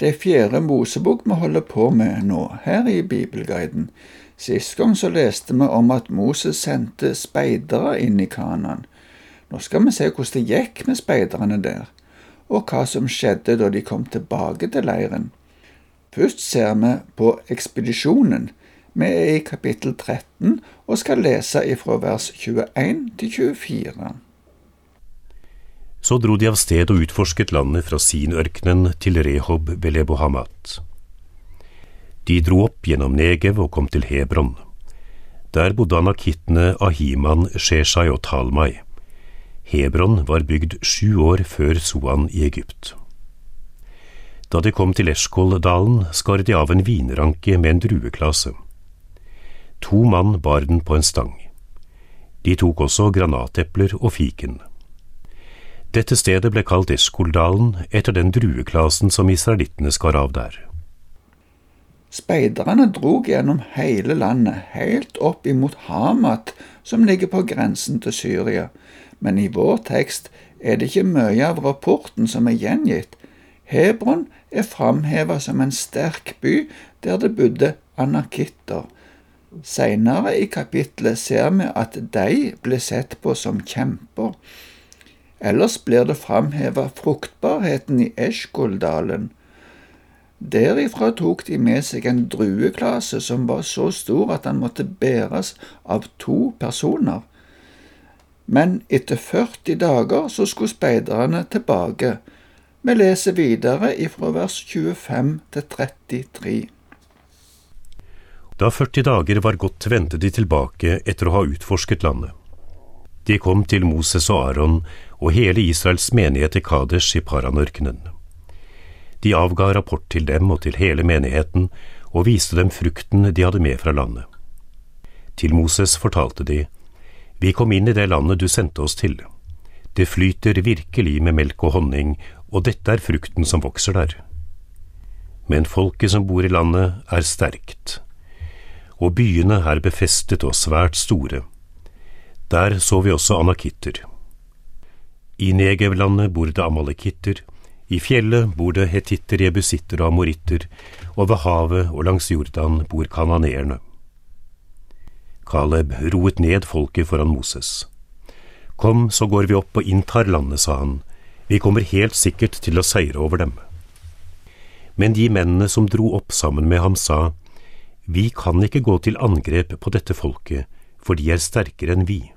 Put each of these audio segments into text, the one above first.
Det er fjerde Mosebok vi holder på med nå, her i Bibelguiden. Sist gang så leste vi om at Moses sendte speidere inn i Kanan. Nå skal vi se hvordan det gikk med speiderne der, og hva som skjedde da de kom tilbake til leiren. Først ser vi på ekspedisjonen. Vi er i kapittel 13 og skal lese ifra vers 21 til 24. Så dro de av sted og utforsket landet fra Sinørkenen til Rehob Belebohamat. De dro opp gjennom Negev og kom til Hebron. Der bodde anakittene Ahiman, Sheshai og Talmai. Hebron var bygd sju år før Soan i Egypt. Da de kom til Eshkoldalen, skar de av en vinranke med en drueklase. To mann bar den på en stang. De tok også granatepler og fiken. Dette stedet ble kalt Eskoldalen etter den drueklasen som israelittene skar av der. Speiderne drog gjennom hele landet, helt opp imot Hamat, som ligger på grensen til Syria, men i vår tekst er det ikke mye av rapporten som er gjengitt. Hebron er framheva som en sterk by der det bodde anakitter. Seinere i kapittelet ser vi at de ble sett på som kjemper. Ellers blir det framheva fruktbarheten i Eshkoldalen. Derifra tok de med seg en drueklase som var så stor at den måtte bæres av to personer. Men etter 40 dager så skulle speiderne tilbake. Vi leser videre ifra vers 25 til 33. Da 40 dager var gått, vendte de tilbake etter å ha utforsket landet. De kom til Moses og Aron og hele Israels menighet i Kadesh i Paranørkenen. De avga rapport til dem og til hele menigheten og viste dem frukten de hadde med fra landet. Til Moses fortalte de, Vi kom inn i det landet du sendte oss til. Det flyter virkelig med melk og honning, og dette er frukten som vokser der. Men folket som bor i landet, er sterkt, og byene er befestet og svært store. Der så vi også anakitter. I Negevlandet bor det amalekitter, i fjellet bor det hetitter, jebusitter og amoritter, og ved havet og langs Jordan bor kananeerne. Kaleb roet ned folket foran Moses. Kom, så går vi opp og inntar landet, sa han, vi kommer helt sikkert til å seire over dem. Men de mennene som dro opp sammen med ham, sa, Vi kan ikke gå til angrep på dette folket, for de er sterkere enn vi.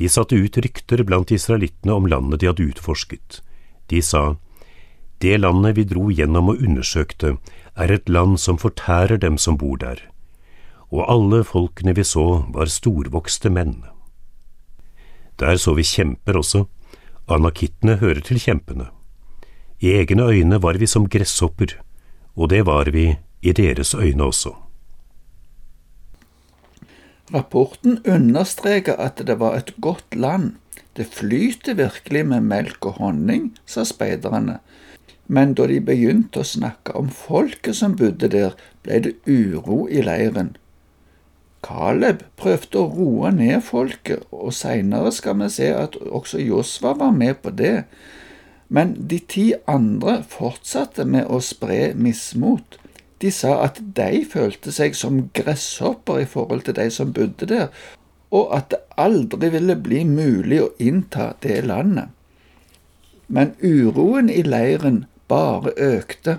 De satte ut rykter blant israelittene om landet de hadde utforsket. De sa, Det landet vi dro gjennom og undersøkte, er et land som fortærer dem som bor der. Og alle folkene vi så, var storvokste menn. Der så vi kjemper også. Anakittene hører til kjempene. I egne øyne var vi som gresshopper, og det var vi i deres øyne også. Rapporten understreker at det var et godt land. Det flyter virkelig med melk og honning, sa speiderne. Men da de begynte å snakke om folket som bodde der, ble det uro i leiren. Caleb prøvde å roe ned folket, og seinere skal vi se at også Josva var med på det. Men de ti andre fortsatte med å spre mismot. De sa at de følte seg som gresshopper i forhold til de som bodde der, og at det aldri ville bli mulig å innta det landet. Men uroen i leiren bare økte.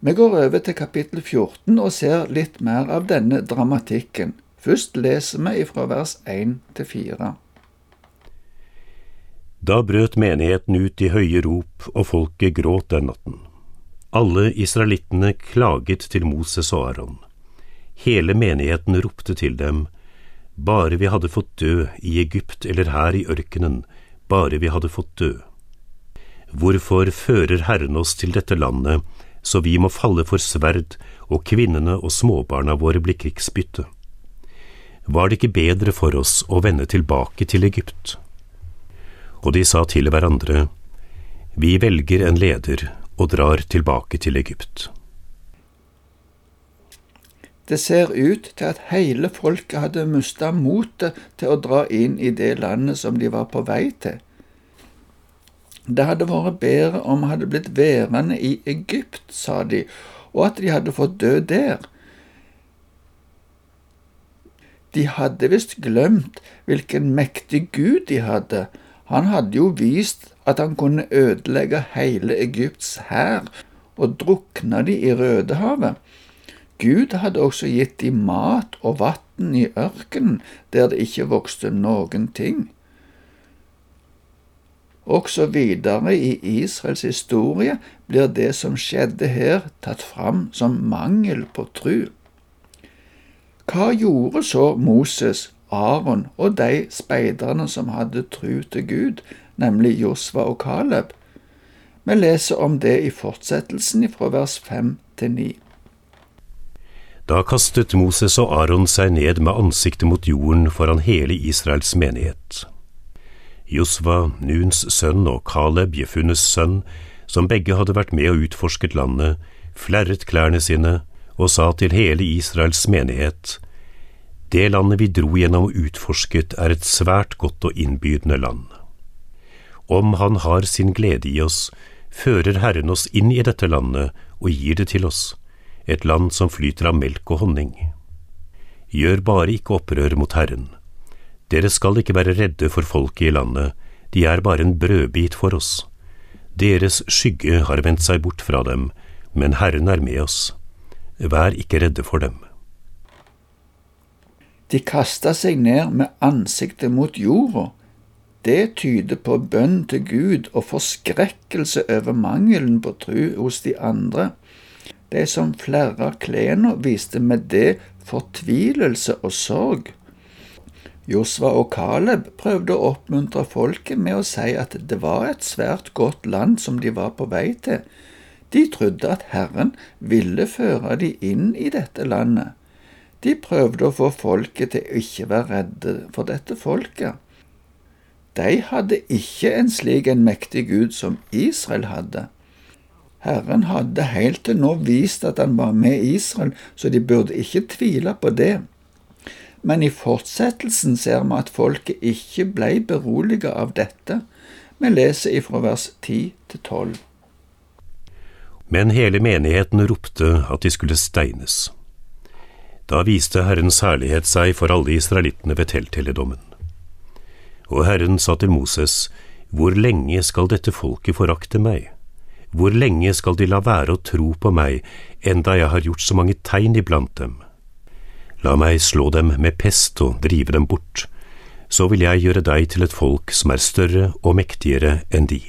Vi går over til kapittel 14 og ser litt mer av denne dramatikken. Først leser vi ifra vers 1 til 4. Da brøt menigheten ut i høye rop, og folket gråt den natten. Alle israelittene klaget til Moses og Aron. Hele menigheten ropte til dem, bare vi hadde fått dø i Egypt eller her i ørkenen, bare vi hadde fått dø. Hvorfor fører Herren oss til dette landet, så vi må falle for sverd og kvinnene og småbarna våre blir krigsbytte? Var det ikke bedre for oss å vende tilbake til Egypt? Og de sa til hverandre, Vi velger en leder og drar tilbake til Egypt. Det ser ut til at hele folket hadde mista motet til å dra inn i det landet som de var på vei til. Det hadde vært bedre om vi hadde blitt værende i Egypt, sa de, og at de hadde fått dø der. De hadde visst glemt hvilken mektig Gud de hadde. Han hadde jo vist at han kunne ødelegge hele Egypts hær og drukne de i Rødehavet. Gud hadde også gitt de mat og vann i ørkenen, der det ikke vokste noen ting. Også videre i Israels historie blir det som skjedde her, tatt fram som mangel på tru. Hva gjorde så Moses, Aron og de speiderne som hadde tru til Gud, nemlig Josva og Caleb? Vi leser om det i fortsettelsen fra vers 5 til 9. Da kastet Moses og Aron seg ned med ansiktet mot jorden foran hele Israels menighet. Josva, Nuns sønn, og Caleb, Jefunnes sønn, som begge hadde vært med og utforsket landet, flerret klærne sine og sa til hele Israels menighet, Det landet vi dro gjennom og utforsket, er et svært godt og innbydende land. Om Han har sin glede i oss, fører Herren oss inn i dette landet og gir det til oss et land som flyter av melk og honning. Gjør bare ikke opprør mot Herren. Dere skal ikke være redde for folket i landet, de er bare en brødbit for oss. Deres skygge har vendt seg bort fra dem, men Herren er med oss. Vær ikke redde for dem. De kasta seg ned med ansiktet mot jorda. Det tyder på bønn til Gud og forskrekkelse over mangelen på tru hos de andre. De som flerra klærne, viste med det fortvilelse og sorg. Josva og Caleb prøvde å oppmuntre folket med å si at det var et svært godt land som de var på vei til. De trodde at Herren ville føre de inn i dette landet. De prøvde å få folket til å ikke være redde for dette folket. De hadde ikke en slik en mektig Gud som Israel hadde. Herren hadde helt til nå vist at han var med Israel, så de burde ikke tvile på det. Men i fortsettelsen ser vi at folket ikke ble beroliget av dette. Vi leser ifra vers 10 til 12. Men hele menigheten ropte at de skulle steines. Da viste Herrens herlighet seg for alle israelittene ved telthelligdommen. Og Herren sa til Moses, Hvor lenge skal dette folket forakte meg? Hvor lenge skal de la være å tro på meg, enda jeg har gjort så mange tegn iblant dem? La meg slå dem med pest og drive dem bort, så vil jeg gjøre deg til et folk som er større og mektigere enn de.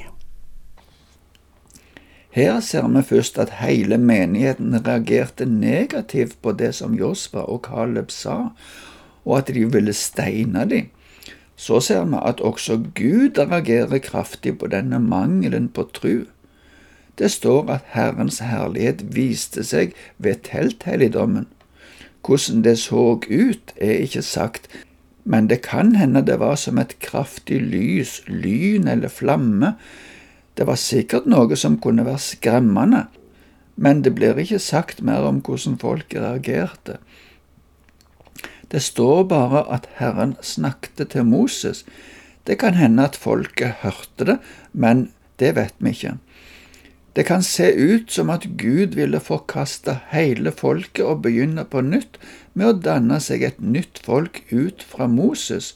Her ser vi først at hele menigheten reagerte negativt på det som Josfa og Caleb sa, og at de ville steine dem. Så ser vi at også Gud reagerer kraftig på denne mangelen på tru. Det står at Herrens herlighet viste seg ved telthelligdommen. Hvordan det så ut, er ikke sagt, men det kan hende det var som et kraftig lys, lyn eller flamme. Det var sikkert noe som kunne være skremmende, men det blir ikke sagt mer om hvordan folk reagerte. Det står bare at Herren snakket til Moses. Det kan hende at folket hørte det, men det vet vi ikke. Det kan se ut som at Gud ville forkaste hele folket og begynne på nytt med å danne seg et nytt folk ut fra Moses.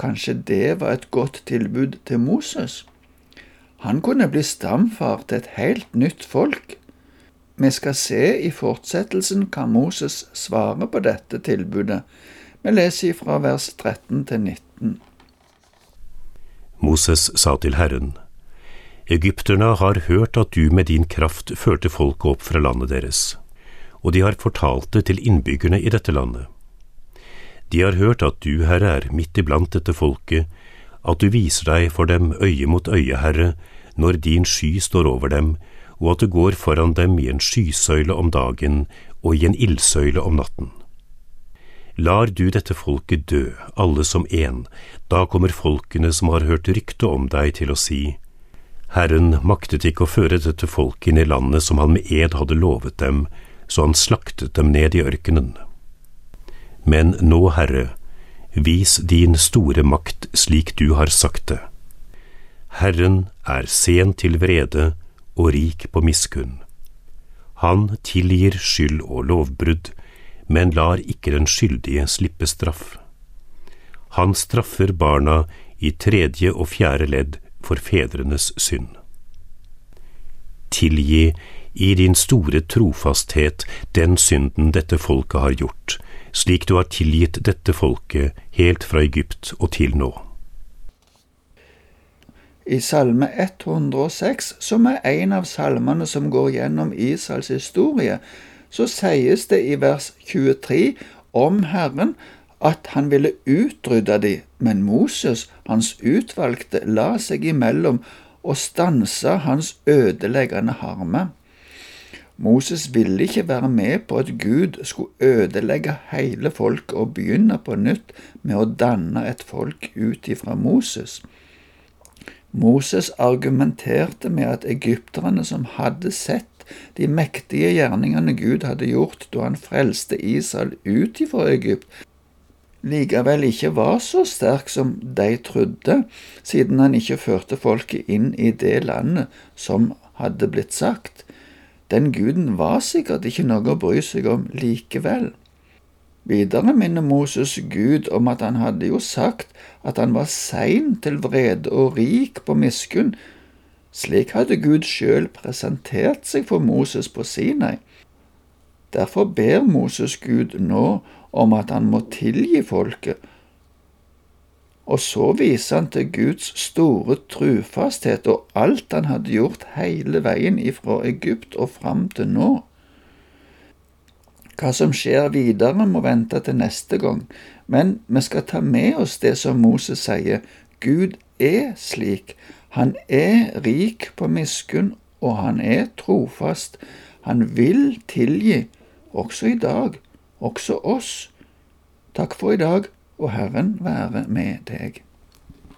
Kanskje det var et godt tilbud til Moses? Han kunne bli stamfar til et helt nytt folk. Vi skal se i fortsettelsen hva Moses svarer på dette tilbudet. Vi leser fra vers 13 til 19. Moses sa til Herren, Egypterne har hørt at du med din kraft førte folket opp fra landet deres, og de har fortalt det til innbyggerne i dette landet. De har hørt at du, Herre, er midt iblant dette folket, at du viser deg for dem øye mot øye, Herre, når din sky står over dem, og at du går foran dem i en skysøyle om dagen og i en ildsøyle om natten. Lar du dette folket dø, alle som én, da kommer folkene som har hørt rykte om deg til å si, Herren maktet ikke å føre dette folket inn i landet som han med ed hadde lovet dem, så han slaktet dem ned i ørkenen. Men nå, Herre, vis din store makt slik du har sagt det. Herren er sen til vrede og rik på miskunn. Han tilgir skyld og lovbrudd, men lar ikke den skyldige slippe straff. Han straffer barna i tredje og fjerde ledd for fedrenes synd. Tilgi i din store trofasthet den synden dette folket har gjort, slik du har tilgitt dette folket helt fra Egypt og til nå. I Salme 106, som er en av salmene som går gjennom Israels historie, så sies det i vers 23 om Herren at han ville utrydde de, men Moses, hans utvalgte, la seg imellom og stansa hans ødeleggende harme. Moses ville ikke være med på at Gud skulle ødelegge hele folket og begynne på nytt med å danne et folk ut ifra Moses. Moses argumenterte med at egypterne som hadde sett de mektige gjerningene Gud hadde gjort da han frelste Israel ut ifra Egypt, likevel ikke var så sterk som de trodde, siden han ikke førte folket inn i det landet som hadde blitt sagt. Den guden var sikkert ikke noe å bry seg om likevel. Videre minner Moses Gud om at han hadde jo sagt at han var sein til vrede og rik på miskunn. Slik hadde Gud sjøl presentert seg for Moses på Sinai. Derfor ber Moses Gud nå om at han må tilgi folket, og så viser han til Guds store trufasthet og alt han hadde gjort hele veien ifra Egypt og fram til nå. Hva som skjer videre, må vente til neste gang, men vi skal ta med oss det som Moses sier. Gud er slik. Han er rik på miskunn, og han er trofast. Han vil tilgi, også i dag, også oss. Takk for i dag, og Herren være med deg.